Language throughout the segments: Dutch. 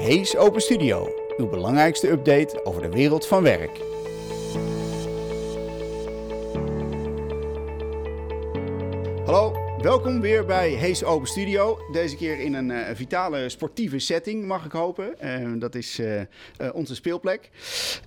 Hees Open Studio, uw belangrijkste update over de wereld van werk. Hallo, welkom weer bij Hees Open Studio. Deze keer in een uh, vitale sportieve setting, mag ik hopen. Uh, dat is uh, onze speelplek.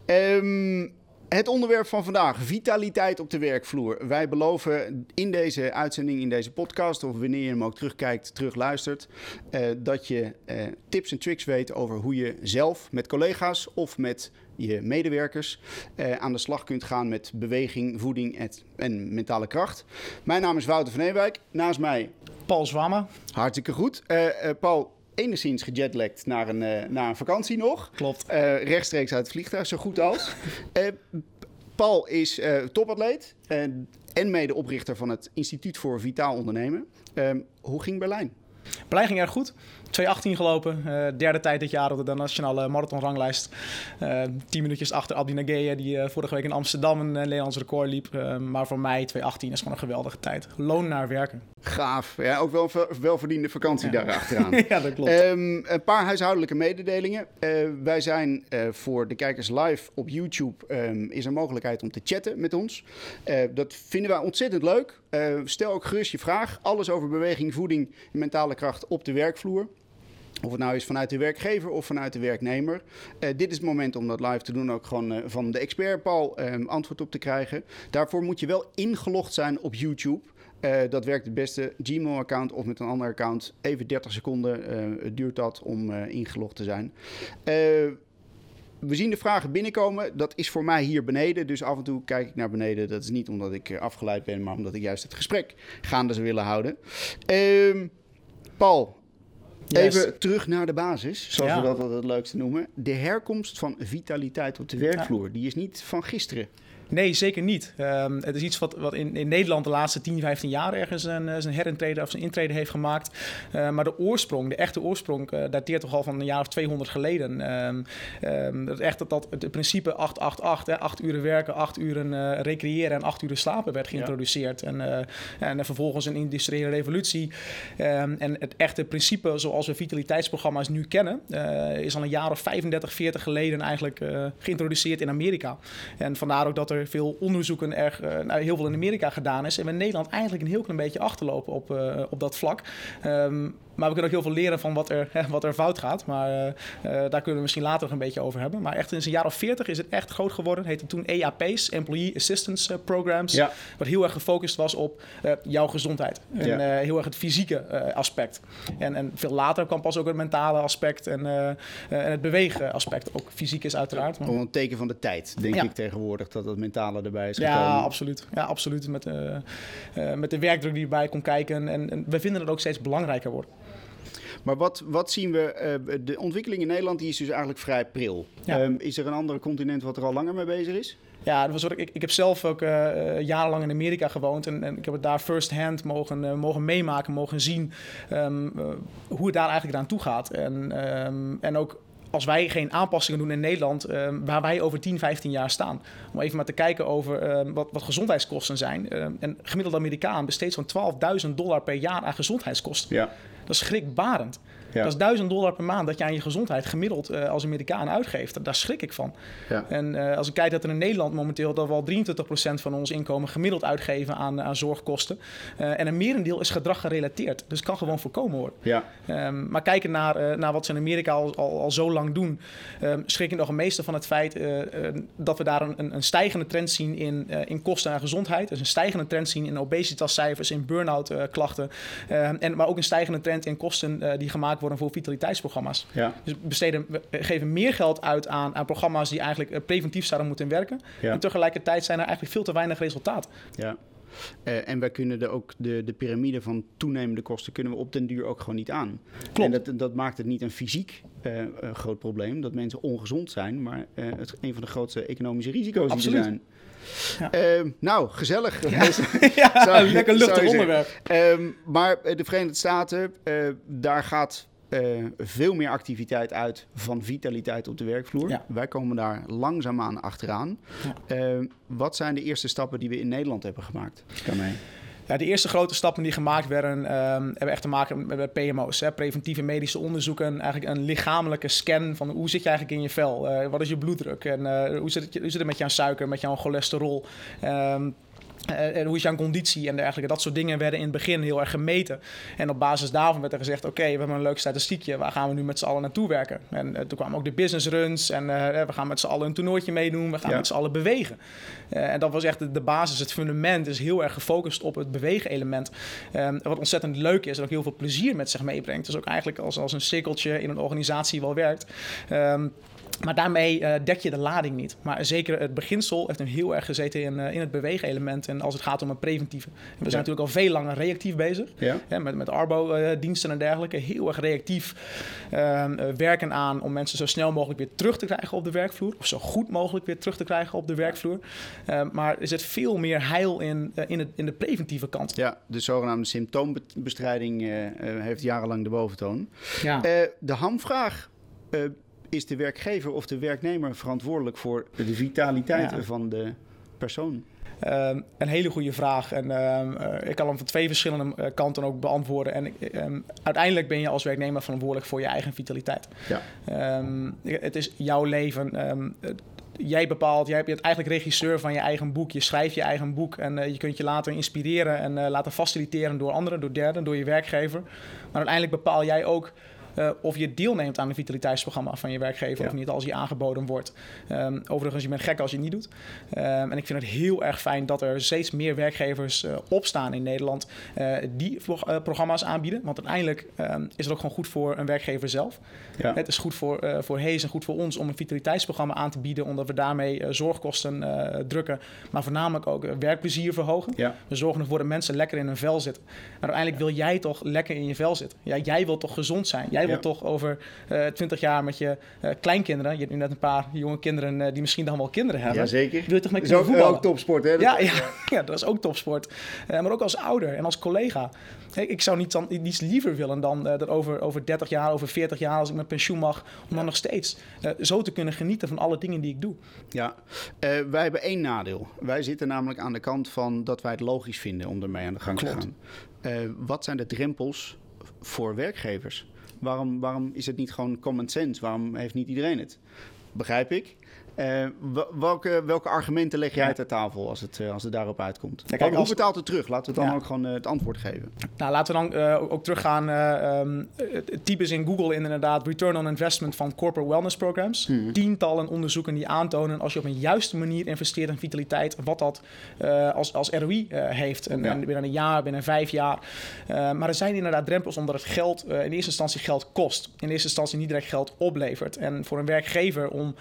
Um, het onderwerp van vandaag, vitaliteit op de werkvloer. Wij beloven in deze uitzending, in deze podcast, of wanneer je hem ook terugkijkt, terugluistert, uh, dat je uh, tips en tricks weet over hoe je zelf met collega's of met je medewerkers uh, aan de slag kunt gaan met beweging, voeding et, en mentale kracht. Mijn naam is Wouter van Ewijk. Naast mij Paul Zwama. Hartstikke goed. Paul, enigszins gejetlagd naar een, uh, naar een vakantie nog. Klopt. Uh, rechtstreeks uit het vliegtuig, zo goed als. uh, Paul is topatleet en medeoprichter van het Instituut voor Vitaal Ondernemen. hoe ging Berlijn? Berlijn ging erg goed. 2.18 gelopen. Uh, derde tijd dit jaar op de nationale marathonranglijst. Uh, 10 minuutjes achter Abdi Nageye, die uh, vorige week in Amsterdam een Nederlands record liep. maar voor mij 2.18 is gewoon een geweldige tijd. Loon naar werken. Gaaf. Ja, ook wel een welverdiende vakantie ja. daar achteraan. ja, dat klopt. Um, een paar huishoudelijke mededelingen. wij zijn voor de kijkers live op YouTube. Um, is er mogelijkheid om te chatten met ons. dat vinden wij ontzettend leuk. stel ook gerust je vraag. Alles over beweging, voeding en mentale kracht op de werkvloer. Of het nou is vanuit de werkgever of vanuit de werknemer. Uh, dit is het moment om dat live te doen, ook gewoon uh, van de expert Paul um, antwoord op te krijgen. Daarvoor moet je wel ingelogd zijn op YouTube. Uh, dat werkt het beste. Gmail-account of met een ander account. Even 30 seconden duurt dat om ingelogd te zijn. we zien de vragen binnenkomen. Dat is voor mij hier beneden. Dus af en toe kijk ik naar beneden. Dat is niet omdat ik afgeleid ben, maar omdat ik juist het gesprek gaande zou willen houden. Ehm, Paul, Yes. Even terug naar de basis, zoals ja. we dat het leukste noemen. De herkomst van vitaliteit op de werkvloer, ja. die is niet van gisteren. Nee, zeker niet. Um, het is iets wat, wat in, in Nederland de laatste 10, 15 jaar ergens een, een herintrede of zijn intrede heeft gemaakt. Uh, maar de oorsprong, de echte oorsprong, uh, dateert toch al van een jaar of 200 geleden. Um, um, dat echt dat, dat het principe 8-8-8, 8 uur werken, 8 uur uh, recreëren en 8 uur slapen werd geïntroduceerd. Ja. En, en vervolgens een industriële revolutie. en het echte principe zoals we vitaliteitsprogramma's nu kennen, is al een jaar of 35, 40 geleden eigenlijk geïntroduceerd in Amerika. En vandaar ook dat er veel onderzoeken erg, uh, nou, heel veel in Amerika gedaan is. En we in Nederland eigenlijk een heel klein beetje achterlopen op, uh, op dat vlak. Um, maar we kunnen ook heel veel leren van wat er, hè, wat er fout gaat. Maar uh, uh, daar kunnen we misschien later nog een beetje over hebben. Maar echt in zijn jaar of 40 is het echt groot geworden. Het heette toen EAP's, Employee Assistance Programs. Ja. Wat heel erg gefocust was op uh, jouw gezondheid. En ja. heel erg het fysieke aspect. En, en veel later kwam pas ook het mentale aspect en, en het bewegen aspect. Ook fysiek is uiteraard. Gewoon een teken van de tijd, denk ja. ik tegenwoordig, dat het mentale erbij is gekomen. Ja, absoluut. Ja, absoluut. Met, met de werkdruk die erbij komt kijken. En, en we vinden het ook steeds belangrijker worden. Maar wat, wat zien we? Uh, de ontwikkeling in Nederland die is dus eigenlijk vrij pril. Ja. Um, is er een ander continent wat er al langer mee bezig is? Ja, dat was ik, ik heb zelf ook uh, jarenlang in Amerika gewoond en, en, ik heb het daar first hand mogen, uh, mogen meemaken, mogen zien um, uh, hoe het daar eigenlijk aan toe gaat. En, um, en ook als wij geen aanpassingen doen in Nederland, uh, waar wij over 10, 15 jaar staan. Om even maar te kijken over uh, wat, wat, gezondheidskosten zijn. Uh, een gemiddelde Amerikaan besteedt zo'n 12.000 dollar per jaar aan gezondheidskosten. Ja. Dat is schrikbarend. Ja. Dat is 1000 dollar per maand dat je aan je gezondheid gemiddeld uh, als Amerikaan uitgeeft. Daar schrik ik van. Ja. En uh, als ik kijk dat er in Nederland momenteel dat we al 23% van ons inkomen gemiddeld uitgeven aan, aan zorgkosten. Uh, en een merendeel is gedrag gerelateerd. Dus kan gewoon voorkomen worden. Ja. Um, maar kijken naar, naar wat ze in Amerika al, al, al zo lang doen, um, schrik ik nog het meeste van het feit dat we daar een, een, stijgende trend zien in, in kosten en gezondheid. Dus een stijgende trend zien in obesitascijfers, in burn-out klachten. Ehm, en, maar ook een stijgende trend in kosten die gemaakt worden voor vitaliteitsprogramma's. Ja. Dus besteden, we geven meer geld uit aan, aan programma's die eigenlijk preventief zouden moeten werken. Ja. En tegelijkertijd zijn er eigenlijk veel te weinig resultaat. Ja. Uh, en wij kunnen de, ook de, de piramide van toenemende kosten kunnen we op den duur ook gewoon niet aan. Klopt. En dat, dat maakt het niet een fysiek uh, uh, groot probleem dat mensen ongezond zijn, maar het een van de grootste economische risico's Absoluut. die er zijn. Ja. Uh, nou, gezellig. Ja, lekker luchtig onderwerp. Uh, maar de Verenigde Staten, uh, daar gaat uh, veel meer activiteit uit van vitaliteit op de werkvloer. Ja. Wij komen daar langzaamaan achteraan. Ja. Uh, wat zijn de eerste stappen die we in Nederland hebben gemaakt? Kan mij. Ja, de eerste grote stappen die gemaakt werden, ehm, hebben echt te maken met PMO's, hè, preventieve medische onderzoeken. Eigenlijk een lichamelijke scan van hoe zit je eigenlijk in je vel? Uh, wat is je bloeddruk? En uh, hoe, zit het, hoe zit het met jouw suiker, met jouw cholesterol? Um, uh, en hoe is jouw conditie en dergelijke. Dat soort dingen werden in het begin heel erg gemeten. En op basis daarvan werd er gezegd: Oké, we hebben een leuk statistiekje. Waar gaan we nu met z'n allen naartoe werken? En uh, toen kwamen ook de business runs. En uh, we gaan met z'n allen een toernooitje meedoen. We gaan ja. met z'n allen bewegen. en dat was echt de, de, basis, het fundament is heel erg gefocust op het bewegen-element. Um, wat ontzettend leuk is en ook heel veel plezier met zich meebrengt. Dus ook eigenlijk als, als een cirkeltje in een organisatie wel werkt. Um, maar daarmee uh, dek je de lading niet. Maar zeker het beginsel heeft hem heel erg gezeten in, uh, in het beweegelement. En als het gaat om een preventieve. En we zijn ja. natuurlijk al veel langer reactief bezig. Ja. Met, met Arbo-diensten en dergelijke. Heel erg reactief ehm, werken aan om mensen zo snel mogelijk weer terug te krijgen op de werkvloer. Of zo goed mogelijk weer terug te krijgen op de werkvloer. Ehm, maar er zit veel meer heil in, in, het, in de preventieve kant. Ja, de zogenaamde symptoombestrijding heeft jarenlang de boventoon. Ja. de hamvraag is de werkgever of de werknemer verantwoordelijk voor de vitaliteit ja. van de persoon? Um, een hele goede vraag. En um, uh, ik kan hem van twee verschillende uh, kanten ook beantwoorden. En um, uiteindelijk ben je als werknemer verantwoordelijk voor je eigen vitaliteit. Ja. het is jouw leven. jij bepaalt, jij bent eigenlijk regisseur van je eigen boek. Je schrijft je eigen boek en uh, je kunt je laten inspireren en laten faciliteren door anderen, door derden, door je werkgever. Maar uiteindelijk bepaal jij ook uh, of je deelneemt aan een vitaliteitsprogramma van je werkgever ja. of niet als je aangeboden wordt. Um, overigens, je bent gek als je het niet doet. Um, en ik vind het heel erg fijn dat er steeds meer werkgevers uh, opstaan in Nederland uh, die programma's aanbieden. Want uiteindelijk um, is het ook gewoon goed voor een werkgever zelf. Ja. Het is goed voor, voor Hees en goed voor ons om een vitaliteitsprogramma aan te bieden, omdat we daarmee zorgkosten drukken, maar voornamelijk ook werkplezier verhogen. Ja. We zorgen ervoor dat mensen lekker in hun vel zitten. Maar uiteindelijk wil jij toch lekker in je vel zitten. Ja, jij wilt toch gezond zijn. Jij wil toch over uh, eh, 20 jaar met je uh, kleinkinderen, je hebt nu net een paar jonge kinderen uh, die misschien dan wel kinderen hebben. Jazeker. Wil je toch met voetballen? ook topsport, hè? Ja, ja, ja, dat is ook topsport. maar ook als ouder en als collega. Hey, ik zou niets, dan, niets liever willen dan dat over, over 30 jaar, over 40 jaar, als ik met pensioen mag, om dan nog steeds zo te kunnen genieten van alle dingen die ik doe. Ja, wij hebben één nadeel. Wij zitten namelijk aan de kant van dat wij het logisch vinden om ermee aan de gang Klopt. te gaan. wat zijn de drempels voor werkgevers? Waarom, waarom is het niet gewoon common sense? Waarom heeft niet iedereen het? Begrijp ik. Uh, welke, welke argumenten leg jij ter tafel als het, uh, als het daarop uitkomt? Ja, kijk, Hoe betaalt het terug? Laten we dan ja. ook gewoon uh, het antwoord geven. Nou, laten we dan ook teruggaan. Um, types in Google in inderdaad return on investment van corporate wellness programs. Hmm. Tientallen onderzoeken die aantonen als je op een juiste manier investeert in vitaliteit, wat dat als, als ROI heeft. En, en, binnen een jaar, binnen vijf jaar. maar er zijn inderdaad drempels omdat het geld in eerste instantie geld kost. In eerste instantie niet direct geld oplevert. En voor een werkgever om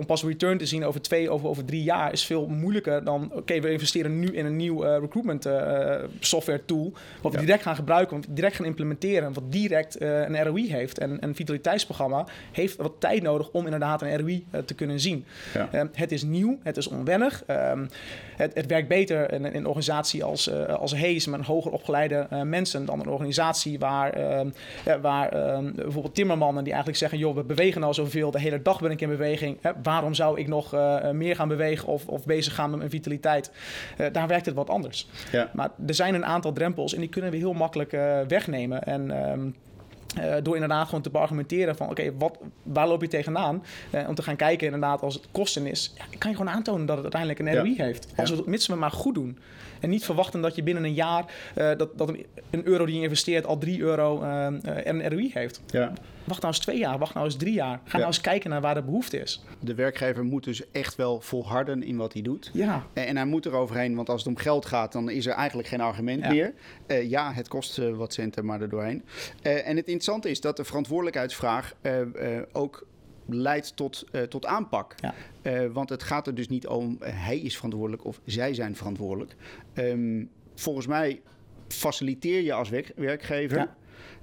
om pas return te zien over twee, over, over drie jaar is veel moeilijker dan, oké, we investeren nu in een nieuw uh, recruitment uh, software tool, wat we ja. direct gaan gebruiken, wat we direct gaan implementeren, wat direct uh, een ROI heeft. En een vitaliteitsprogramma heeft wat tijd nodig om inderdaad een ROI te kunnen zien. Ja. het is nieuw, het is onwennig. Um, het, het, werkt beter in, in, een organisatie als, als Hayes met hoger opgeleide mensen dan een organisatie waar, ehm, waar ehm, bijvoorbeeld timmermannen die eigenlijk zeggen, joh, we bewegen al zoveel, de hele dag ben ik in beweging, waarom zou ik nog uh, meer gaan bewegen of, of bezig gaan met mijn vitaliteit? Uh, daar werkt het wat anders. Ja. Maar er zijn een aantal drempels en die kunnen we heel makkelijk wegnemen. En um, uh, door inderdaad gewoon te argumenteren van oké, okay, waar loop je tegenaan? Uh, om te gaan kijken inderdaad als het kosten is, ja, kan je gewoon aantonen dat het uiteindelijk een ROI ja. heeft. Als we, mits we maar goed doen. En niet verwachten dat je binnen een jaar uh, dat, dat een, een, euro die je investeert al 3 euro een ROI heeft. Ja. Wacht nou eens twee jaar, wacht nou eens drie jaar. Ga nou eens kijken naar waar de behoefte is. De werkgever moet dus echt wel volharden in wat hij doet. Ja. En hij moet er overheen, want als het om geld gaat, dan is er eigenlijk geen argument meer. ja, het kost wat centen, maar er doorheen. en het interessante is dat de verantwoordelijkheidsvraag ook leidt tot, uh, tot aanpak. Ja. want het gaat er dus niet om hij is verantwoordelijk of zij zijn verantwoordelijk. Um, volgens mij faciliteer je als werk werkgever. Ja.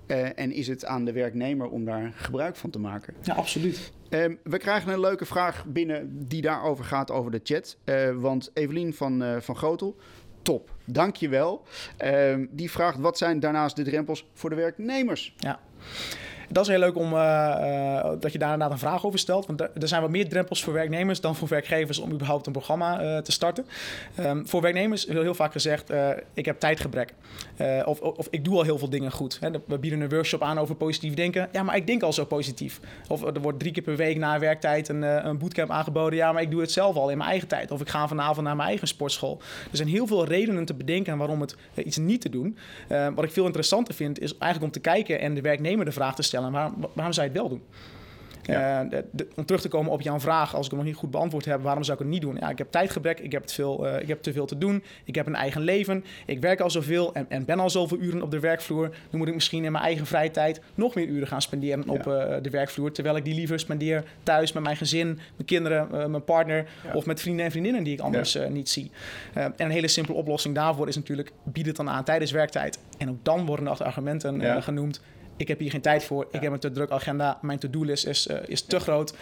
En is het aan de werknemer om daar gebruik van te maken? Ja, absoluut. Um, we krijgen een leuke vraag binnen die daarover gaat over de chat. want Evelien van, van Grotel, top. Dankjewel. Um, die vraagt, wat zijn daarnaast de drempels voor de werknemers? Ja. Dat is heel leuk om dat je daar inderdaad een vraag over stelt. Want er zijn wat meer drempels voor werknemers dan voor werkgevers om überhaupt een programma te starten. Ehm, voor werknemers wordt heel vaak gezegd: ik heb tijdgebrek. of, of, ik doe al heel veel dingen goed. Hè. We bieden een workshop aan over positief denken. Ja, maar ik denk al zo positief. Of er wordt drie keer per week na werktijd een, een bootcamp aangeboden. Ja, maar ik doe het zelf al in mijn eigen tijd. Of ik ga vanavond naar mijn eigen sportschool. Er zijn heel veel redenen te bedenken waarom het eh, iets niet te doen. Uh, wat ik veel interessanter vind, is eigenlijk om te kijken en de werknemer de vraag te stellen: waarom, waarom zou je het wel doen? Ja. Uh, om terug te komen op jouw vraag, als ik hem nog niet goed beantwoord heb, waarom zou ik het niet doen? Ja, ik heb tijdgebrek, ik heb, het veel, uh, ik heb te veel te doen, ik heb een eigen leven, ik werk al zoveel en, en ben al zoveel uren op de werkvloer. Dan moet ik misschien in mijn eigen vrije tijd nog meer uren gaan spenderen op uh, de werkvloer, terwijl ik die liever spendeer thuis met mijn gezin, mijn kinderen, mijn partner ja. of met vrienden en vriendinnen die ik anders niet zie. en een hele simpele oplossing daarvoor is natuurlijk, bied het dan aan tijdens werktijd. En ook dan worden er argumenten genoemd ik heb hier geen tijd voor, ik heb een te druk agenda, mijn to-do-list is, uh, is te groot.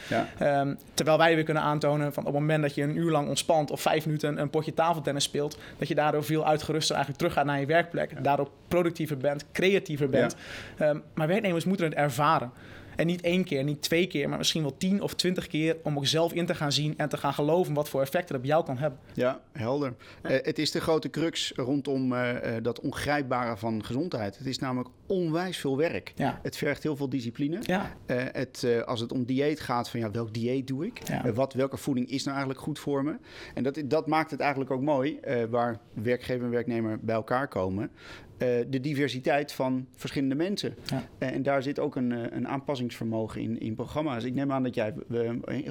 Um, terwijl wij weer kunnen aantonen van op het moment dat je een uur lang ontspant of vijf minuten een potje tafeltennis speelt, dat je daardoor veel uitgeruster eigenlijk teruggaat naar je werkplek, daardoor productiever bent, creatiever bent. Um, maar werknemers moeten het ervaren. En niet één keer, niet twee keer, maar misschien wel tien of twintig keer om ook zelf in te gaan zien en te gaan geloven wat voor effect het op jou kan hebben. Ja, helder. Uh, het is de grote crux rondom uh, uh, dat ongrijpbare van gezondheid. Het is namelijk onwijs veel werk. Ja. Het vergt heel veel discipline. Ja. het, als het om dieet gaat, van ja, welk dieet doe ik? Ja. wat, welke voeding is nou eigenlijk goed voor me? En dat, dat maakt het eigenlijk ook mooi, waar werkgever en werknemer bij elkaar komen. Uh, de diversiteit van verschillende mensen. Ja. Uh, en daar zit ook een, uh, een aanpassingsvermogen in, in programma's. Ik neem aan dat jij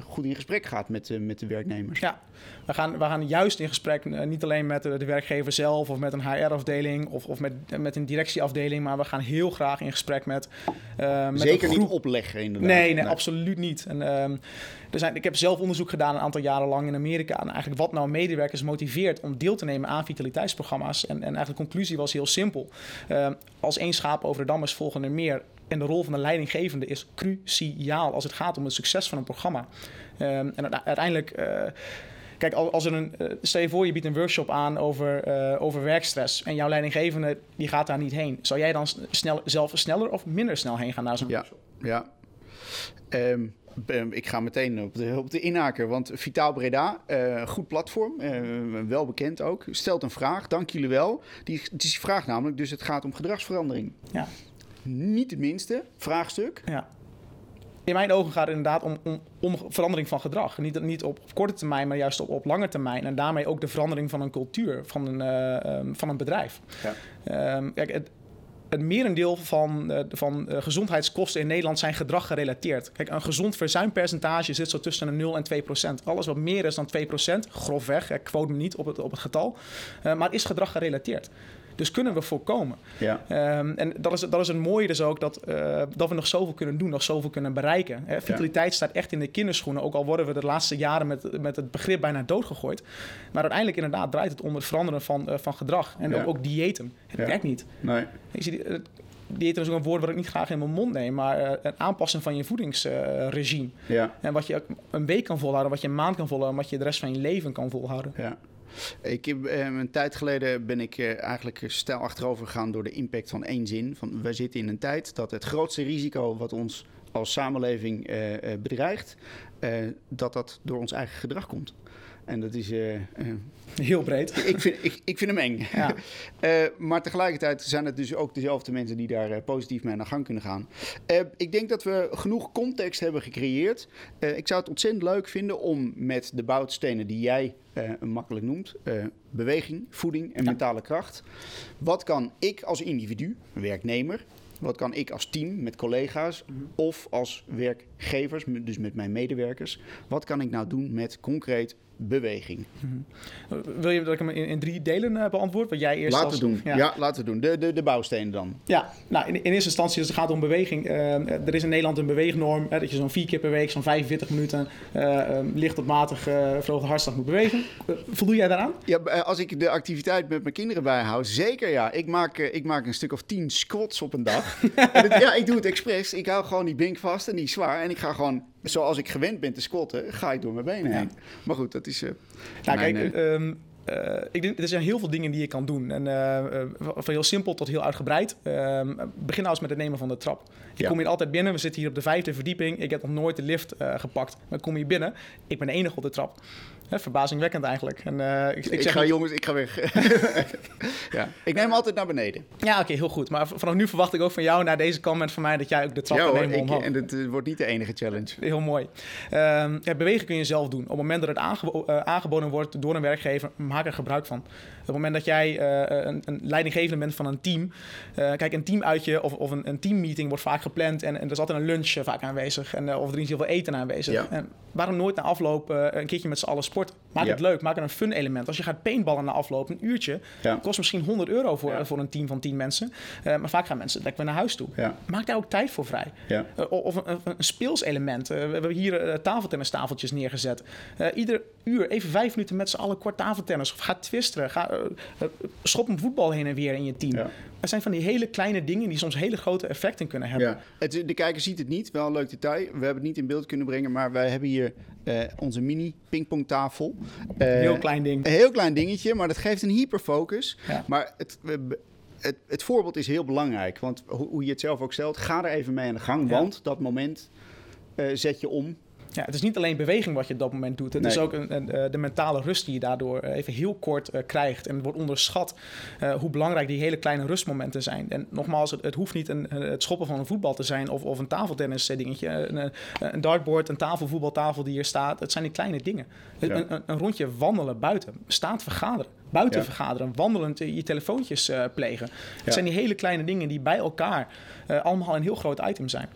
goed in gesprek gaat met, met de werknemers. Ja, we gaan, we gaan juist in gesprek, niet alleen met de, de werkgever zelf of met een HR-afdeling of, of met, met een directieafdeling, maar we gaan heel graag in gesprek met. met Zeker niet opleggen, inderdaad. Nee, nee, nee. absoluut niet. En, ehm, er zijn, ik heb zelf onderzoek gedaan een aantal jaren lang in Amerika. En eigenlijk wat nou medewerkers motiveert om deel te nemen aan vitaliteitsprogramma's. En, en eigenlijk de conclusie was heel simpel. Uh, als één schaap over de dam is, volgen er meer. En de rol van de leidinggevende is cruciaal als het gaat om het succes van een programma. Uh, en uiteindelijk. Uh, Kijk, als er een, stel je voor, je biedt een workshop aan over, uh, over werkstress en jouw leidinggevende die gaat daar niet heen. Zou jij dan snel, zelf sneller of minder snel heen gaan naar zo'n ja, workshop? Ja. Um, ik ga meteen op de, op de inhaker, want Vitaal Breda, uh, goed platform, uh, wel bekend ook, stelt een vraag, dank jullie wel. Die, die vraag namelijk, dus het gaat om gedragsverandering. Ja. Niet het minste vraagstuk. Ja. In mijn ogen gaat het inderdaad om, om, om verandering van gedrag. Niet, niet op korte termijn, maar juist op, op lange termijn. En daarmee ook de verandering van een cultuur, van een, uh, um, van een bedrijf. Ja. Um, kijk, het, het merendeel van, uh, van uh, gezondheidskosten in Nederland zijn gedrag gerelateerd. Kijk, een gezond verzuimpercentage zit zo tussen de 0 en 2 procent. Alles wat meer is dan 2 procent, grofweg, ik quote me niet op het, op het getal, uh, maar is gedrag gerelateerd. Dus kunnen we voorkomen. Ja. Um, en dat is, dat is een mooie dus ook, dat, uh, dat we nog zoveel kunnen doen, nog zoveel kunnen bereiken. Hè? Vitaliteit ja. staat echt in de kinderschoenen, ook al worden we de laatste jaren met, met het begrip bijna doodgegooid. Maar uiteindelijk inderdaad draait het om het veranderen van, uh, van gedrag. En ja. ook, ook diëten. Het werkt niet. Nee. Ik zie, uh, diëten is ook een woord wat ik niet graag in mijn mond neem, maar een aanpassing van je voedingsregime. ja. En wat je een week kan volhouden, wat je een maand kan volhouden, wat je de rest van je leven kan volhouden. Ja. Ik heb, uh, een tijd geleden ben ik uh, eigenlijk stijl achterover gegaan door de impact van één zin. Van, wij zitten in een tijd dat het grootste risico wat ons als samenleving uh, bedreigt, dat dat door ons eigen gedrag komt. En dat is... Heel breed. Ik vind, ik, ik vind hem eng. Ja. uh, maar tegelijkertijd zijn het dus ook dezelfde mensen die daar uh, positief mee aan de gang kunnen gaan. Ik denk dat we genoeg context hebben gecreëerd. ik zou het ontzettend leuk vinden om met de bouwstenen die jij makkelijk noemt... beweging, voeding en ja. mentale kracht. Wat kan ik als individu, werknemer... Wat kan ik als team met collega's -hmm. of als werkgevers, dus met mijn medewerkers, wat kan ik nou doen met concreet beweging. Mm-hmm. Wil je dat ik hem in, in drie delen uh, beantwoord? Wat jij eerst laten als, doen. Ja. ja. laten we doen. De, de, de bouwstenen dan. Ja, nou, in, in eerste instantie als het gaat om beweging. Uh, er is in Nederland een beweegnorm. Hè, dat je zo'n vier keer per week, zo'n 45 minuten... Uh, licht op matig verhoogde hartslag moet bewegen. voldoe jij daaraan? Ja, als ik de activiteit met mijn kinderen bijhoud, zeker ja. Ik maak, ik maak een stuk of tien squats op een dag. het, ja, ik doe het expres. Ik hou gewoon die bink vast en die zwaar. En ik ga gewoon zoals ik gewend ben te squatten, ga ik door mijn benen heen. Maar goed, dat is. Uh, nou, kijk, uh, um, uh, ik denk, er zijn heel veel dingen die je kan doen. En uh, van heel simpel tot heel uitgebreid. Ehm, begin nou eens met het nemen van de trap. Je kom hier altijd binnen. We zitten hier op de vijfde verdieping. Ik heb nog nooit de lift gepakt. Maar kom je binnen. Ik ben de enige op de trap. Verbazingwekkend eigenlijk. En, ik, ik, zeg ga, jongens, ik ga weg. ja. Ik neem altijd naar beneden. Ja, oké, heel goed. Maar vanaf nu verwacht ik ook van jou, na deze comment van mij, dat jij ook de trap ja, omhoog. En het wordt niet de enige challenge. Heel mooi. Ehm, bewegen kun je zelf doen. Op het moment dat het aangeboden wordt door een werkgever, maak er gebruik van. Op het moment dat jij uh, een, een, leidinggevende bent van een team. Kijk, een teamuitje of, of een, een teammeeting wordt vaak gepland. En, en er is altijd een lunch vaak aanwezig. En, of er is heel veel eten aanwezig. En waarom nooit na afloop een keertje met z'n allen sport? Maak het leuk, maak er een fun element. Als je gaat paintballen na afloop, een uurtje, kost misschien 100 euro voor, voor een team van 10 mensen. maar vaak gaan mensen lekker naar huis toe. Maak daar ook tijd voor vrij. of een, een, speelselement. we hebben hier tafeltennistafeltjes neergezet. ieder uur even vijf minuten met z'n allen kort tafeltennis. Of ga twisteren. Ga, uh, schop een voetbal heen en weer in je team. Ja. Er zijn van die hele kleine dingen die soms hele grote effecten kunnen hebben. Ja. Het, de kijker ziet het niet, wel een leuk detail. We hebben het niet in beeld kunnen brengen, maar wij hebben hier onze mini pingpongtafel. Een heel klein ding. Een heel klein dingetje, maar dat geeft een hyperfocus. Ja. Maar het, het, het, voorbeeld is heel belangrijk, want hoe, hoe, je het zelf ook stelt, ga er even mee aan de gang, want dat moment zet je om ja, het is niet alleen beweging wat je op dat moment doet. Het is ook een, een, eh, de mentale rust die je daardoor eh, even heel kort uh, krijgt. En wordt onderschat uh, hoe belangrijk die hele kleine rustmomenten zijn. En nogmaals, het, het hoeft niet een, het schoppen van een voetbal te zijn of, of een tafeltennis dingetje. Een, een dartboard, een tafelvoetbaltafel die hier staat. Het zijn die kleine dingen. Ja. Een, een, rondje wandelen buiten, staat vergaderen. Buiten vergaderen, wandelend je telefoontjes plegen. Het zijn die hele kleine dingen die bij elkaar allemaal een heel groot item zijn.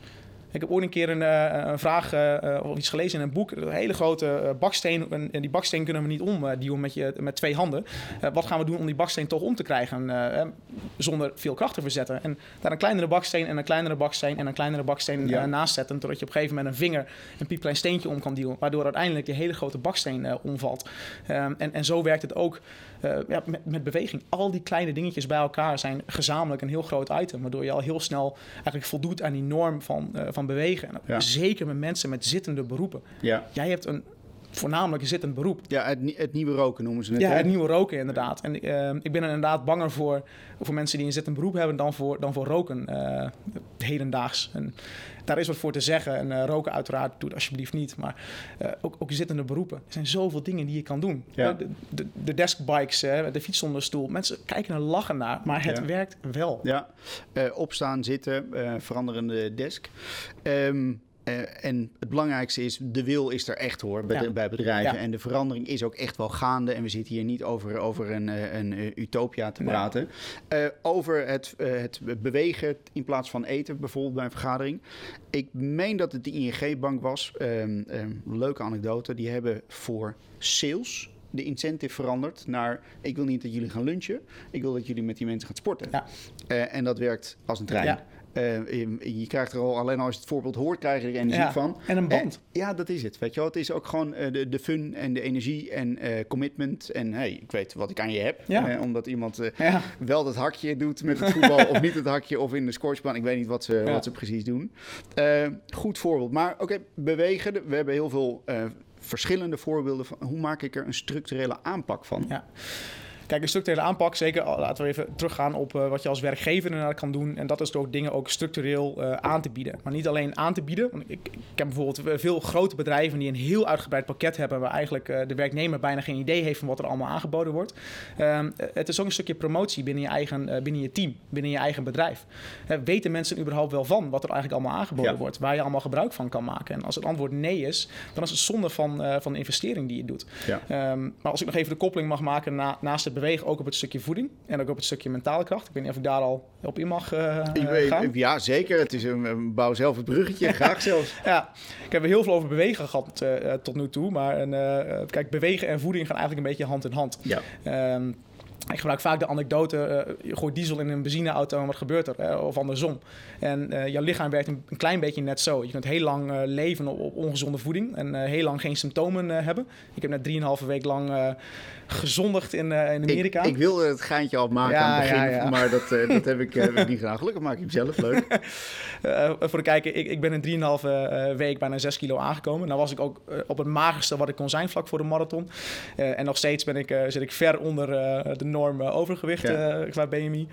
Ik heb ooit een keer een, uh, een vraag uh, of iets gelezen in een boek. Een hele grote baksteen. En, die baksteen kunnen we niet omduwen met, je, met twee handen. wat gaan we doen om die baksteen toch om te krijgen zonder veel kracht te verzetten? En daar een kleinere baksteen en een kleinere baksteen en een kleinere baksteen ja. naast zetten. Totdat je op een gegeven moment een vinger een piepklein steentje om kan duwen. Waardoor uiteindelijk die hele grote baksteen omvalt. Ehm, en, en zo werkt het ook ja, met, met beweging. Al die kleine dingetjes bij elkaar zijn gezamenlijk een heel groot item. Waardoor je al heel snel eigenlijk voldoet aan die norm van, van van bewegen. En Zeker met mensen met zittende beroepen. Ja. Jij hebt een voornamelijk zittend beroep. Ja, het, het, nieuwe roken noemen ze het. Ja, het nieuwe roken inderdaad. En uh, ik ben inderdaad banger voor, voor mensen die een zittend beroep hebben dan voor, dan voor roken uh, hedendaags. En daar is wat voor te zeggen. En uh, roken uiteraard doet alsjeblieft niet. Maar ook, ook zittende beroepen. Er zijn zoveel dingen die je kan doen. Ja. De, de, de, deskbikes, de fiets zonder stoel. Mensen kijken en lachen naar, maar het werkt wel. Ja, opstaan, zitten, veranderende desk. Um, uh, en het belangrijkste is, de wil is er echt hoor, bij, bij bedrijven. En de verandering is ook echt wel gaande. En we zitten hier niet over, over een, eh, een, een eh, utopia te praten. Uh, over het, uh, het bewegen in plaats van eten, bijvoorbeeld bij een vergadering. Ik meen dat het de ING-bank was. Um, um, leuke anekdote. Die hebben voor sales de incentive veranderd naar... ik wil niet dat jullie gaan lunchen. Ik wil dat jullie met die mensen gaan sporten. Ja. en dat werkt als een trein. Ja. Uh, je krijgt er al, alleen als je het voorbeeld hoort, krijg je er energie ja, van. En een band. ja, dat is het. Weet je wel? Het is ook gewoon uh, de, de fun en de energie en commitment. En hey, ik weet wat ik aan je heb. Ja. omdat iemand ja. wel dat hakje doet met het voetbal of niet het hakje of in de scoresplan. Ik weet niet wat ze, wat ze precies doen. goed voorbeeld. Maar oké, okay, bewegen. We hebben heel veel verschillende voorbeelden van hoe maak ik er een structurele aanpak van. Ja. Kijk, een structurele aanpak, zeker laten we even teruggaan op uh, wat je als werkgever inderdaad kan doen. En dat is door dingen ook structureel uh, aan te bieden. Maar niet alleen aan te bieden. Want ik, ik heb bijvoorbeeld veel grote bedrijven die een heel uitgebreid pakket hebben. waar eigenlijk uh, de werknemer bijna geen idee heeft van wat er allemaal aangeboden wordt. Um, het is ook een stukje promotie binnen je eigen binnen je team, binnen je eigen bedrijf. weten mensen überhaupt wel van wat er eigenlijk allemaal aangeboden wordt? Waar je allemaal gebruik van kan maken? En als het antwoord nee is, dan is het zonde van, van de investering die je doet. Ja. Um, maar als ik nog even de koppeling mag maken na, naast het bewegen ook op het stukje voeding en ook op het stukje mentale kracht. Ik weet niet of ik daar al op in mag uh, gaan. Ja, zeker. Het is een, bouw zelf het bruggetje, graag zelfs. ja, ik heb er heel veel over bewegen gehad uh, tot nu toe. Maar uh, kijk, bewegen en voeding gaan eigenlijk een beetje hand in hand. Ja. Um, ik gebruik vaak de anekdote, uh, je gooit diesel in een benzineauto en wat gebeurt er? of andersom. En uh, jouw lichaam werkt een, klein beetje net zo. Je kunt heel lang uh, leven op, op, ongezonde voeding en heel lang geen symptomen hebben. Ik heb net 3,5 week lang gezondigd in, in Amerika. Ik, ik, wilde het geintje al maken ja, aan het begin, ja, ja. maar dat, dat heb, ik, heb ik niet gedaan. Gelukkig maak ik hem zelf leuk. voor de kijker, ik, ik ben in 3,5 week bijna 6 kilo aangekomen. Nou was ik ook op het magerste wat ik kon zijn vlak voor de marathon. en nog steeds ben ik, zit ik ver onder de enorm overgewicht qua BMI.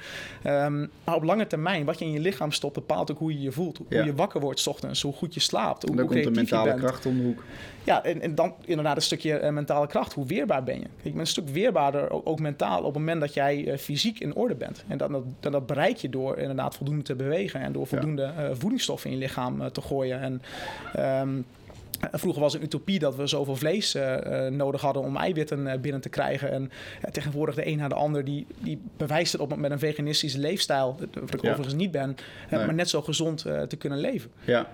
Um, maar op lange termijn, wat je in je lichaam stopt, bepaalt ook hoe je je voelt. Hoe je wakker wordt s ochtends, hoe goed je slaapt, hoe, en dan hoe komt de mentale kracht om de hoek. Ja, en, en dan inderdaad een stukje mentale kracht. Hoe weerbaar ben je? Ik ben een stuk weerbaarder, ook, ook mentaal, op het moment dat jij uh, fysiek in orde bent. En dat, dat, dat, bereik je door inderdaad voldoende te bewegen en door voldoende voedingsstoffen in je lichaam te gooien. En um, Vroeger was het een utopie dat we zoveel vlees uh, nodig hadden om eiwitten uh, binnen te krijgen. En uh, tegenwoordig de een na de ander die, die bewijst het op met een veganistische leefstijl, wat ik ja. overigens niet ben, nee. maar net zo gezond te kunnen leven. Ja,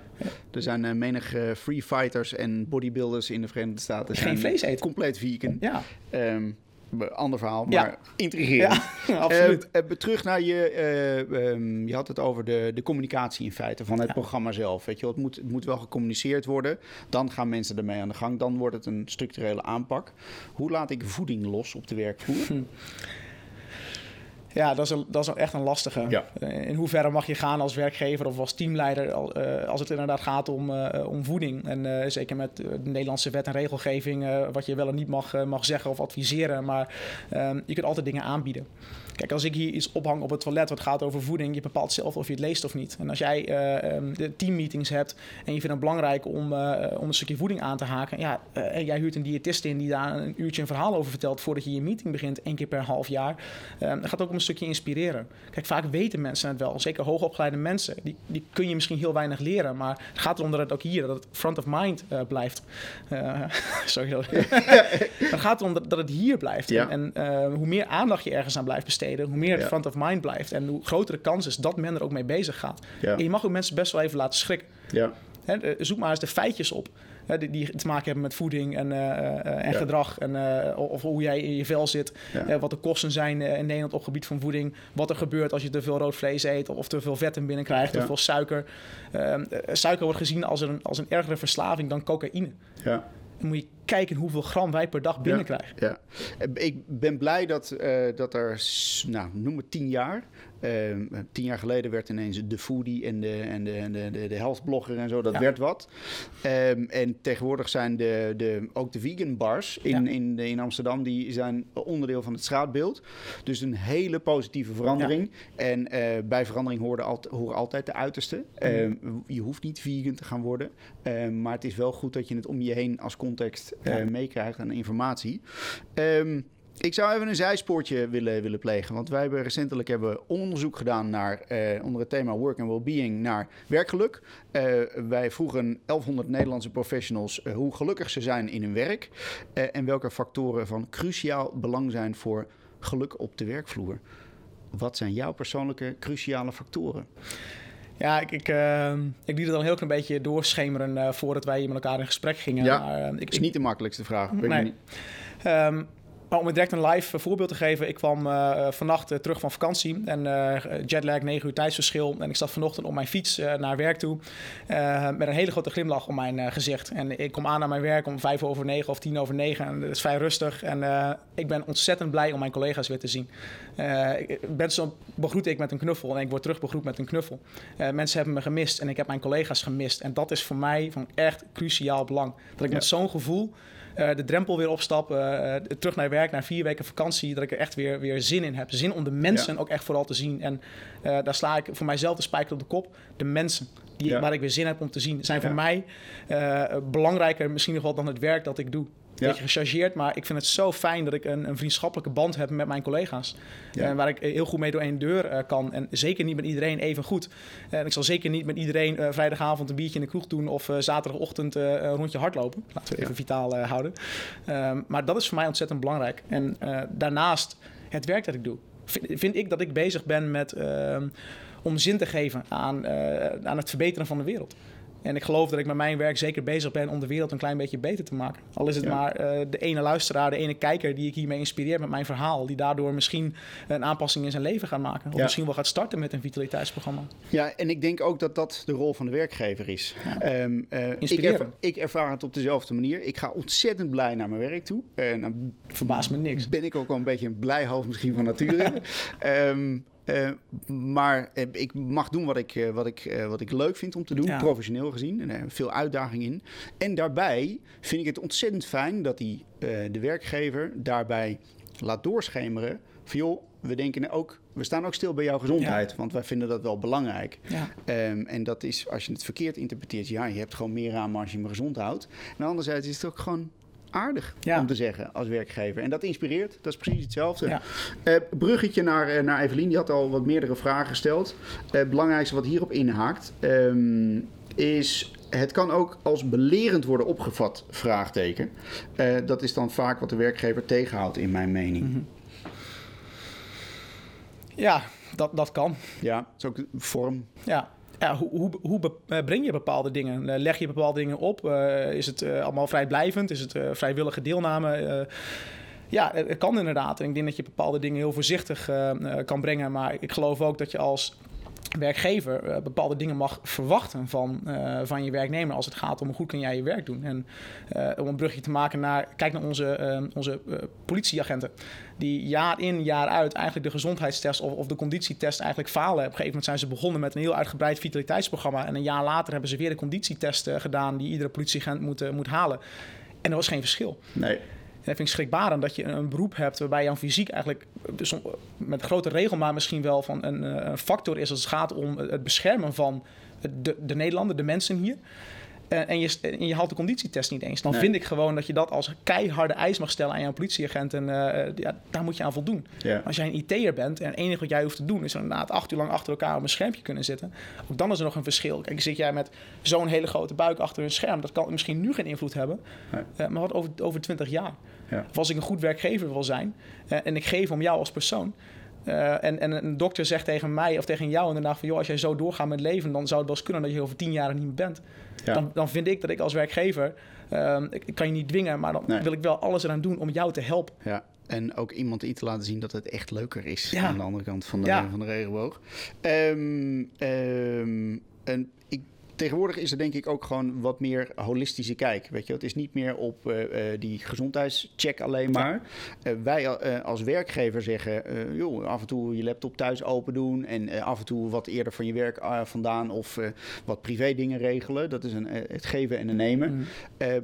er zijn menig free fighters en bodybuilders in de Verenigde Staten. Geen vlees eten. Compleet vegan. Ja. Um, ander verhaal, maar ja. intrigerend. Ja, absoluut. Uh, terug naar je, uh, um, je had het over de, de communicatie in feite van het ja. programma zelf. Weet je, het, moet, het moet wel gecommuniceerd worden. Dan gaan mensen ermee aan de gang. Dan wordt het een structurele aanpak. Hoe laat ik voeding los op de werkvloer? Hm. Ja, dat is, een, dat is echt een lastige. Ja. Eh, in hoeverre mag je gaan als werkgever of als teamleider uh, als het inderdaad gaat om, om voeding? En zeker met de Nederlandse wet en regelgeving, wat je wel en niet mag, mag zeggen of adviseren. Maar ehm, je kunt altijd dingen aanbieden. Kijk, als ik hier iets ophang op het toilet wat gaat over voeding, je bepaalt zelf of je het leest of niet. En als jij uh, de teammeetings hebt en je vindt het belangrijk om, uh, om een stukje voeding aan te haken, ja, uh, en jij huurt een diëtist in die daar een uurtje een verhaal over vertelt voordat je je meeting begint, één keer per half jaar, dat gaat ook om een stukje inspireren. Kijk, vaak weten mensen het wel, zeker hoogopgeleide mensen, die, die kun je misschien heel weinig leren, maar het gaat erom dat het ook hier, dat het front of mind blijft. sorry. het gaat erom dat, dat het hier blijft. Ja. En, en hoe meer aandacht je ergens aan blijft besteden, hoe meer het ja. front of mind blijft en hoe grotere kans is dat men er ook mee bezig gaat. Ja. En je mag ook mensen best wel even laten schrikken. Ja. He, zoek maar eens de feitjes op. Die, die, te maken hebben met voeding en, uh, uh, en ja. gedrag. En, uh, of hoe jij in je vel zit. wat de kosten zijn in Nederland op gebied van voeding. Wat er gebeurt als je te veel rood vlees eet. Of te veel vet in binnenkrijgt. Te veel suiker. Ehm, suiker wordt gezien als een, als een ergere verslaving dan cocaïne. Ja. Dan moet je kijken hoeveel gram wij per dag binnenkrijgen. Ja, ja. Ik ben blij dat, uh, dat er, nou, noem het tien jaar, uh, tien jaar geleden werd ineens de foodie en de, en de, en de, de, de healthblogger en zo, dat ja. werd wat. Um, en tegenwoordig zijn de, de, ook de vegan bars in, in, in Amsterdam, die zijn onderdeel van het straatbeeld. Dus een hele positieve verandering. En uh, bij verandering horen, al, horen altijd de uiterste. Mm. Um, je hoeft niet vegan te gaan worden, um, maar het is wel goed dat je het om je heen als context uh, meekrijgt aan informatie. Um, ik zou even een zijspoortje willen, willen plegen. Want wij hebben recentelijk hebben onderzoek gedaan naar, uh, onder het thema Work and Wellbeing naar werkgeluk. Uh, wij vroegen 1100 Nederlandse professionals hoe gelukkig ze zijn in hun werk. en welke factoren van cruciaal belang zijn voor geluk op de werkvloer. Wat zijn jouw persoonlijke cruciale factoren? Ja, ik, ik, uh, ik liet het al een heel klein beetje doorschemeren uh, voordat wij met elkaar in gesprek gingen. Ja, maar, uh, ik, is niet de makkelijkste vraag. Nee. Niet. Um, maar om het direct een live voorbeeld te geven. Ik kwam uh, vannacht uh, terug van vakantie. En uh, jetlag, 9 uur tijdsverschil. En ik zat vanochtend op mijn fiets naar werk toe. met een hele grote glimlach om mijn gezicht. En ik kom aan naar mijn werk om vijf over negen of tien over negen. En het is vrij rustig. En ik ben ontzettend blij om mijn collega's weer te zien. mensen begroet ik met een knuffel. En ik word terug begroet met een knuffel. mensen hebben me gemist. En ik heb mijn collega's gemist. En dat is voor mij van echt cruciaal belang. Dat ik ja. met zo'n gevoel... Uh, de drempel weer opstappen, uh, terug naar werk, naar vier weken vakantie, dat ik er echt weer, weer zin in heb. Zin om de mensen ja. ook echt vooral te zien. En uh, daar sla ik voor mijzelf de spijker op de kop. De mensen die, ja. waar ik weer zin heb om te zien, zijn voor mij belangrijker misschien nog wel dan het werk dat ik doe. Ja. beetje gechargeerd, maar ik vind het zo fijn dat ik een, een vriendschappelijke band heb met mijn collega's. Ja. Uh, waar ik heel goed mee door één deur uh, kan. En zeker niet met iedereen even goed. En ik zal zeker niet met iedereen uh, vrijdagavond een biertje in de kroeg doen of zaterdagochtend een rondje hardlopen. Laten we even ja. vitaal houden. Um, maar dat is voor mij ontzettend belangrijk. En daarnaast het werk dat ik doe. Vind, vind ik dat ik bezig ben met om zin te geven aan, aan het verbeteren van de wereld. En ik geloof dat ik met mijn werk zeker bezig ben om de wereld een klein beetje beter te maken. Al is het maar de ene luisteraar, de ene kijker die ik hiermee inspireer met mijn verhaal. Die daardoor misschien een aanpassing in zijn leven gaat maken. Of misschien wel gaat starten met een vitaliteitsprogramma. Ja, en ik denk ook dat dat de rol van de werkgever is. Ehm, ik, ervaar, ik, ervaar, het op dezelfde manier. Ik ga ontzettend blij naar mijn werk toe. Uh, nou, Verbaast me niks. Ben ik ook wel een beetje een blij hoofd misschien van nature. um, Uh, maar uh, ik mag doen wat ik, uh, wat, ik, wat ik leuk vind om te doen, ja. professioneel gezien. En veel uitdaging in. En daarbij vind ik het ontzettend fijn dat die, de werkgever daarbij laat doorschemeren. Van joh, we denken ook, we staan ook stil bij jouw gezondheid. Ja. Want wij vinden dat wel belangrijk. Ja. Um, en dat is, als je het verkeerd interpreteert, ja, je hebt gewoon meer aan als je me gezond houdt. En anderzijds is het ook gewoon aardig ja. om te zeggen als werkgever. En dat inspireert. Dat is precies hetzelfde. Ja. Uh, bruggetje naar, uh, naar Evelien. Die had al wat meerdere vragen gesteld. Uh, het belangrijkste wat hierop inhaakt... Um, is het kan ook als belerend worden opgevat, vraagteken. dat is dan vaak wat de werkgever tegenhoudt, in mijn mening. Mm -hmm. Ja, dat, dat kan. Ja, dat is ook vorm. Ja, ja, hoe, hoe, hoe eh, breng je bepaalde dingen? Eh, leg je bepaalde dingen op? Uh, is het allemaal vrijblijvend? Is het vrijwillige deelname? ja, het kan inderdaad. En ik denk dat je bepaalde dingen heel voorzichtig kan brengen. Maar ik geloof ook dat je als werkgever uh, bepaalde dingen mag verwachten van, uh, van je werknemer als het gaat om hoe goed kun jij je werk doen. En uh, om een brugje te maken naar, kijk naar onze, onze politieagenten, die jaar in, jaar uit eigenlijk de gezondheidstest of, of de conditietest eigenlijk falen. Op een gegeven moment zijn ze begonnen met een heel uitgebreid vitaliteitsprogramma en een jaar later hebben ze weer de conditietest gedaan die iedere politieagent moet, moet halen. En er was geen verschil. Nee. Dat vind ik schrikbarend dat je een beroep hebt waarbij jouw fysiek eigenlijk met grote regelmaat misschien wel van een, eh, een factor is als het gaat om het beschermen van de, de Nederlander, de mensen hier. Eh, en, je, en je haalt de conditietest niet eens. Dan vind ik gewoon dat je dat als keiharde eis mag stellen aan jouw politieagent. En uh, ja, daar moet je aan voldoen. Als jij een IT'er bent en het enige wat jij hoeft te doen is inderdaad acht uur lang achter elkaar op een schermpje kunnen zitten. Ook dan is er nog een verschil. Kijk, zit jij met zo'n hele grote buik achter een scherm. Dat kan misschien nu geen invloed hebben. Nee. maar wat over, over 20 jaar. Ja. Of als ik een goed werkgever wil zijn en ik geef om jou als persoon. Uh, en, en, een dokter zegt tegen mij of tegen jou inderdaad van... joh, als jij zo doorgaat met leven... dan zou het wel eens kunnen dat je over tien jaar niet meer bent. Ja. Dan, dan vind ik dat ik als werkgever... Uh, ik, kan je niet dwingen, maar dan nee. wil ik wel alles eraan doen om jou te helpen. Ja. En ook iemand iets te laten zien dat het echt leuker is ja. aan de andere kant van de, van de regenboog. Um, um, en ik tegenwoordig is er denk ik ook gewoon wat meer holistische kijk. Weet je, het is niet meer op uh, uh, die gezondheidscheck alleen maar. Uh, wij als werkgever zeggen, joh, af en toe je laptop thuis open doen en af en toe wat eerder van je werk vandaan of wat privé dingen regelen. Dat is een, het geven en het nemen. Mm.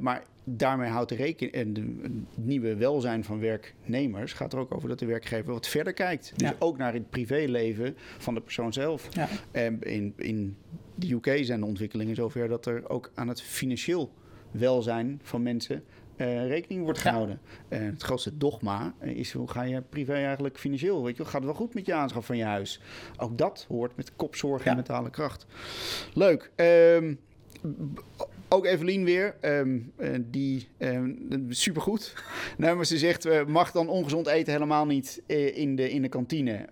maar daarmee houdt de rekening en de nieuwe welzijn van werknemers gaat er ook over dat de werkgever wat verder kijkt. Dus ja. ook naar het privéleven van de persoon zelf. Ja. in, in de UK zijn de ontwikkelingen zover dat er ook aan het financieel welzijn van mensen uh, rekening wordt gehouden. Ja. Uh, het grootste dogma is hoe ga je privé eigenlijk financieel? Weet je, gaat het wel goed met je aanschaf van je huis? Ook dat hoort met kopzorg en mentale kracht. Leuk. Um, ook Evelien weer, um, uh, die um, supergoed. nou, maar ze zegt, mag dan ongezond eten helemaal niet in, de, in de kantine?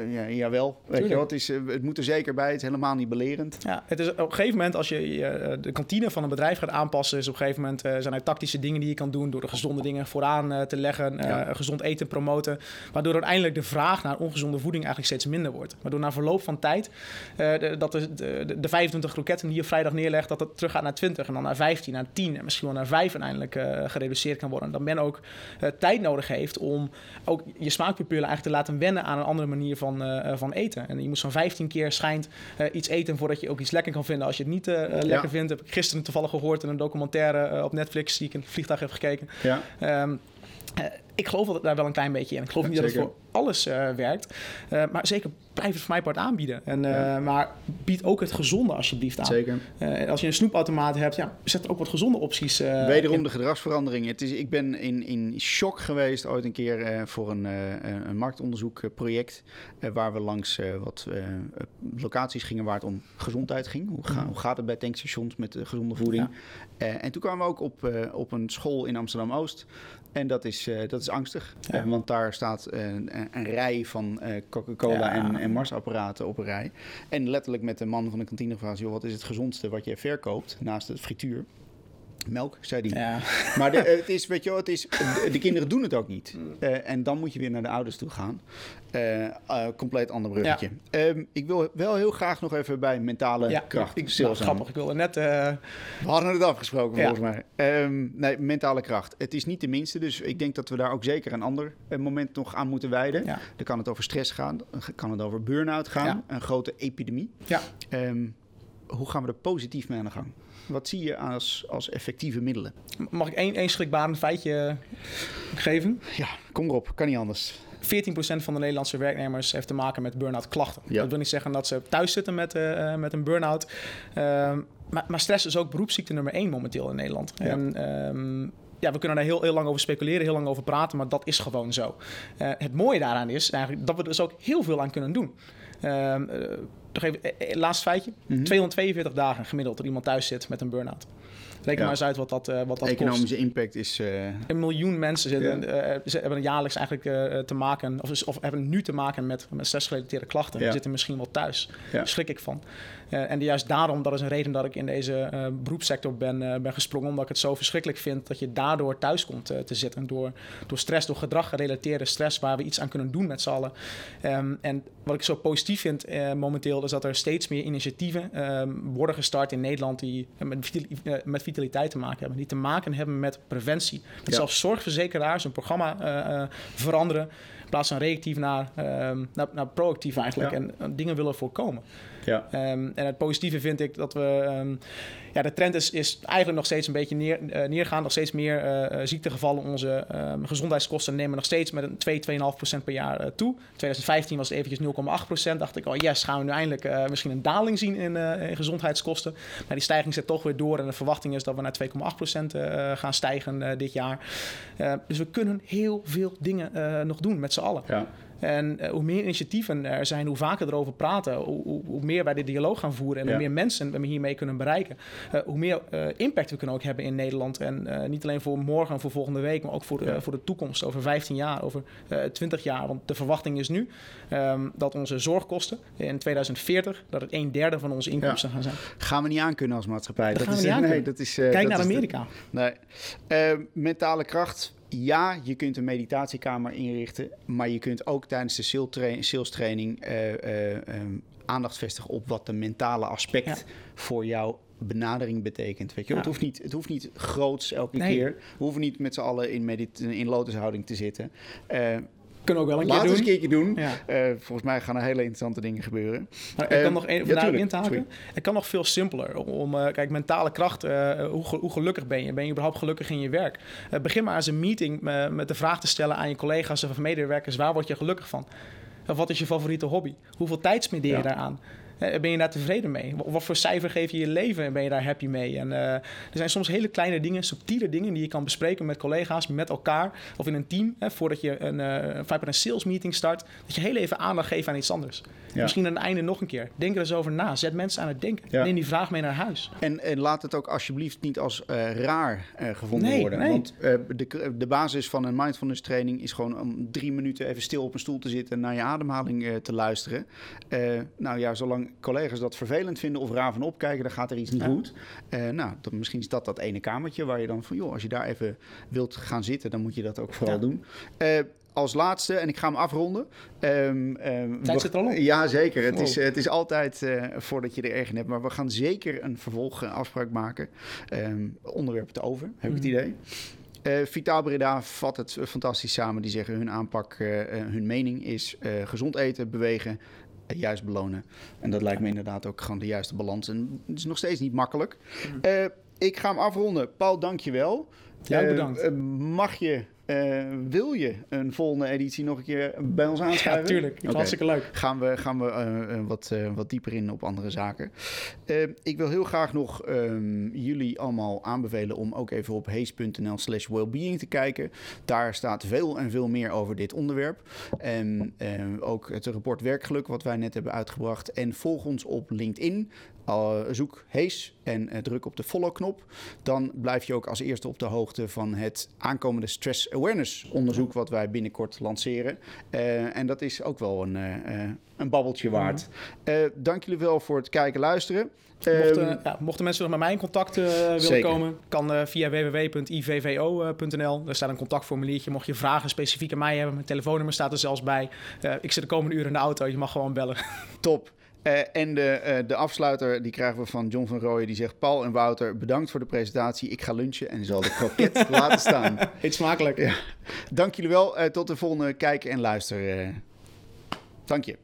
Uh, ja, jawel. Weet je wat, het, is, uh, het moet er zeker bij. Het is helemaal niet belerend. Ja, het is op een gegeven moment als je uh, de kantine van een bedrijf gaat aanpassen, is op een gegeven moment zijn er tactische dingen die je kan doen door de gezonde dingen vooraan te leggen, ja. gezond eten promoten, waardoor uiteindelijk de vraag naar ongezonde voeding eigenlijk steeds minder wordt. Waardoor na verloop van tijd de, dat de, de, de, 25 kroketten die je vrijdag neerlegt, dat het terug gaat naar 20 en dan naar 15, naar 10 en misschien wel naar 5 uiteindelijk gereduceerd kan worden. Dat men ook tijd nodig heeft om ook je smaakpupillen eigenlijk te laten wennen aan een andere manier van van, uh, van eten. En je moet zo'n 15 keer schijnt uh, iets eten voordat je ook iets lekker kan vinden. Als je het niet lekker ja. vindt, heb ik gisteren toevallig gehoord in een documentaire op Netflix die ik in het vliegtuig heb gekeken. Ja. Um, ik geloof daar wel een klein beetje in. Ik geloof ja, niet zeker. dat het voor alles werkt. maar zeker blijf het voor mij part aanbieden. En, uh, ja. Maar bied ook het gezonde alsjeblieft aan. Zeker. Als je een snoepautomaat hebt, ja, zet er ook wat gezonde opties Wederom in. de gedragsverandering. Het is, ik ben in, in shock geweest ooit een keer voor een, een marktonderzoekproject... waar we langs wat locaties gingen waar het om gezondheid ging. Hoe, ga, hoe gaat het bij tankstations met gezonde voeding? Ja. en toen kwamen we ook op, op een school in Amsterdam-Oost... En dat is, uh, dat is angstig. Ja. Uh, want daar staat uh, een rij van eh, Coca-Cola Ja. en, en Marsapparaten op een rij. En letterlijk met de man van de kantine gevraagd... Joh, wat is het gezondste wat je verkoopt naast het frituur? Melk, zei hij. Ja. Maar de, het is, weet je wel, het is, de, de kinderen doen het ook niet. Eh, en dan moet je weer naar de ouders toe gaan. Eh, eh, compleet ander bruggetje. Ehm, ik wil wel heel graag nog even bij mentale Ja, kracht. ik, nou, grappig. Ik wilde net... eh, We hadden het afgesproken Ja. volgens mij. Ehm, nee, mentale kracht. Het is niet de minste, dus ik denk dat we daar ook zeker een ander eh, moment nog aan moeten wijden. ja. Dan kan het over stress gaan, dan kan het over burn-out gaan, Ja. een grote epidemie. Ja. Ehm, hoe gaan we er positief mee aan de gang? Wat zie je als, als effectieve middelen? Mag ik één, één schrikbarend feitje geven? 14% Ja, kom erop, kan niet anders. van de Nederlandse werknemers heeft te maken met burn-out klachten. Ja. Dat wil niet zeggen dat ze thuis zitten met, eh, met een burn-out. Ehm, maar, maar stress is ook beroepsziekte nummer één momenteel in Nederland. Ja. En, ehm, ja, we kunnen daar heel, heel lang over speculeren, heel lang over praten, maar dat is gewoon zo. Eh, het mooie daaraan is eigenlijk dat we er dus ook heel veel aan kunnen doen. Ehm, nog even, eh, eh, laatste feitje. Mhm. 242 dagen gemiddeld dat iemand thuis zit met een burn-out. Reken Ja. maar eens uit wat dat, eh, wat dat kost. Economische impact is... Een miljoen mensen zitten, Ja. ze hebben jaarlijks eigenlijk te maken, of, of hebben nu te maken met, met stressgerelateerde klachten. Ja. Die zitten misschien wel thuis. Daar schrik ik van. Eh, en juist daarom, dat is een reden dat ik in deze eh, beroepssector ben, eh, ben gesprongen. Omdat ik het zo verschrikkelijk vind dat je daardoor thuis komt te zitten. Door, door stress, door gedrag gerelateerde stress, waar we iets aan kunnen doen met z'n allen. Ehm, en wat ik zo positief vind momenteel, is dat er steeds meer initiatieven ehm, worden gestart in Nederland die met, met vitaliteit te maken hebben. Die te maken hebben met preventie. Dat Ja. zelfs zorgverzekeraars een programma veranderen. In plaats van reactief naar, ehm, naar, naar proactief eigenlijk. Ja. En dingen willen voorkomen. ja. Ehm, en het positieve vind ik dat we. ehm, ja, de trend is, is eigenlijk nog steeds een beetje neer, eh, neergaan. Nog steeds meer eh, ziektegevallen. Onze gezondheidskosten nemen nog steeds met een 2, 2,5% per jaar toe. 2015 was het eventjes 0,8%. Dacht ik, oh yes, gaan we nu eindelijk misschien een daling zien in, in gezondheidskosten. Maar die stijging zit toch weer door. En de verwachting is dat we naar 2,8% eh, gaan stijgen dit jaar. Dus we kunnen heel veel dingen nog doen met z'n allen. ja. En eh, hoe meer initiatieven er zijn, hoe vaker we erover praten, hoe, hoe, hoe meer wij de dialoog gaan voeren en Ja. hoe meer mensen we hiermee kunnen bereiken, eh, hoe meer eh, impact we kunnen ook hebben in Nederland. En eh, niet alleen voor morgen en voor volgende week, maar ook voor de, Ja. voor de toekomst, over 15 jaar, over eh 20 jaar. Want de verwachting is nu ehm, dat onze zorgkosten in 2040, dat het een derde van onze inkomsten gaan zijn. Gaan we niet aankunnen als maatschappij. Dat gaan we is, nee, dat is, eh, Kijk dat naar is de- Amerika. Nee. Eh, mentale kracht. Ja, je kunt een meditatiekamer inrichten. Maar je kunt ook tijdens de sales tra- sales training eh, eh, ehm, aandacht vestigen op wat de mentale aspect Ja. voor jouw benadering betekent. Weet je? Ja. Het, hoeft niet, het hoeft niet groots elke Nee. keer. We hoeven niet met z'n allen in, in lotushouding te zitten. Eh Kunnen we ook wel een laten we keer eens een doen. keertje doen. Ja. Eh, volgens mij gaan er hele interessante dingen gebeuren. Maar ik Eh, kan nog één ja, vandaag tuurlijk. in te haken. Sorry. Het kan nog veel simpeler. Om, eh, kijk, mentale kracht. eh, hoe, hoe gelukkig ben je? Ben je überhaupt gelukkig in je werk? Eh, begin maar eens een meeting eh, met de vraag te stellen aan je collega's of medewerkers: waar word je gelukkig van? Of wat is je favoriete hobby? Hoeveel tijd spendeer je Ja. daaraan? Ben je daar tevreden mee? Wa- Wat voor cijfer geef je je leven en ben je daar happy mee? En eh, er zijn soms hele kleine dingen, subtiele dingen die je kan bespreken met collega's, met elkaar of in een team. Hè, voordat je een, eh een sales meeting start, dat je heel even aandacht geeft aan iets anders. Ja. Misschien aan het einde nog een keer. Denk er eens over na. Zet mensen aan het denken. Ja. Neem die vraag mee naar huis. En, en laat het ook alsjeblieft niet als eh, raar eh, gevonden Nee, worden. nee. Want eh, de, de basis van een mindfulness training is gewoon om drie minuten even stil op een stoel te zitten en naar je ademhaling eh, te luisteren. Eh, nou ja, zolang collega's dat vervelend vinden of raar van opkijken, dan gaat er iets niet Ja. goed. Eh, nou, misschien is dat dat ene kamertje waar je dan van, joh, als je daar even wilt gaan zitten, dan moet je dat ook vooral Ja. doen. Eh, als laatste, en ik ga hem afronden. Ehm, Tijd zit er al op. Ja, zeker. Het, Wow. is, het is altijd eh, voordat je er erg in hebt. Maar we gaan zeker een vervolgafspraak maken. Ehm onderwerp te over, heb ik het Mhm. idee. Eh Vitaal Breda vat het fantastisch samen. Die zeggen hun aanpak, hun mening is gezond eten, bewegen, juist belonen. En dat lijkt me inderdaad ook gewoon de juiste balans. En het is nog steeds niet makkelijk. Mhm. Eh, ik ga hem afronden. Paul, dank je wel. Jij Eh, bedankt. eh, mag je, eh, wil je een volgende editie nog een keer bij ons aanschuiven? Ja, tuurlijk. Ik Oké. Hartstikke leuk. gaan we, gaan we eh, eh, wat, wat dieper in op andere zaken. Ik wil heel graag nog ehm, jullie allemaal aanbevelen om ook even op hees.nl slash wellbeing te kijken. Daar staat veel en veel meer over dit onderwerp. En ook het rapport werkgeluk wat wij net hebben uitgebracht. En volg ons op LinkedIn. zoek Hees en druk op de follow-knop. Dan blijf je ook als eerste op de hoogte van het aankomende stress awareness onderzoek wat wij binnenkort lanceren. en dat is ook wel een, een babbeltje waard. dank jullie wel voor het kijken en luisteren. Mochten, ehm, ja, mochten mensen nog met mij in contact willen komen, kan via www.ivvo.nl. Daar staat een contactformuliertje. Mocht je vragen specifiek aan mij hebben, mijn telefoonnummer staat er zelfs bij. Ik zit de komende uren in de auto, je mag gewoon bellen. Top. En de, de afsluiter die krijgen we van John van Rooyen. Die zegt: Paul en Wouter, bedankt voor de presentatie. Ik ga lunchen en zal de kroket laten staan. Eet smakelijk. Ja. Dank jullie wel. tot de volgende kijken en luister. dank je.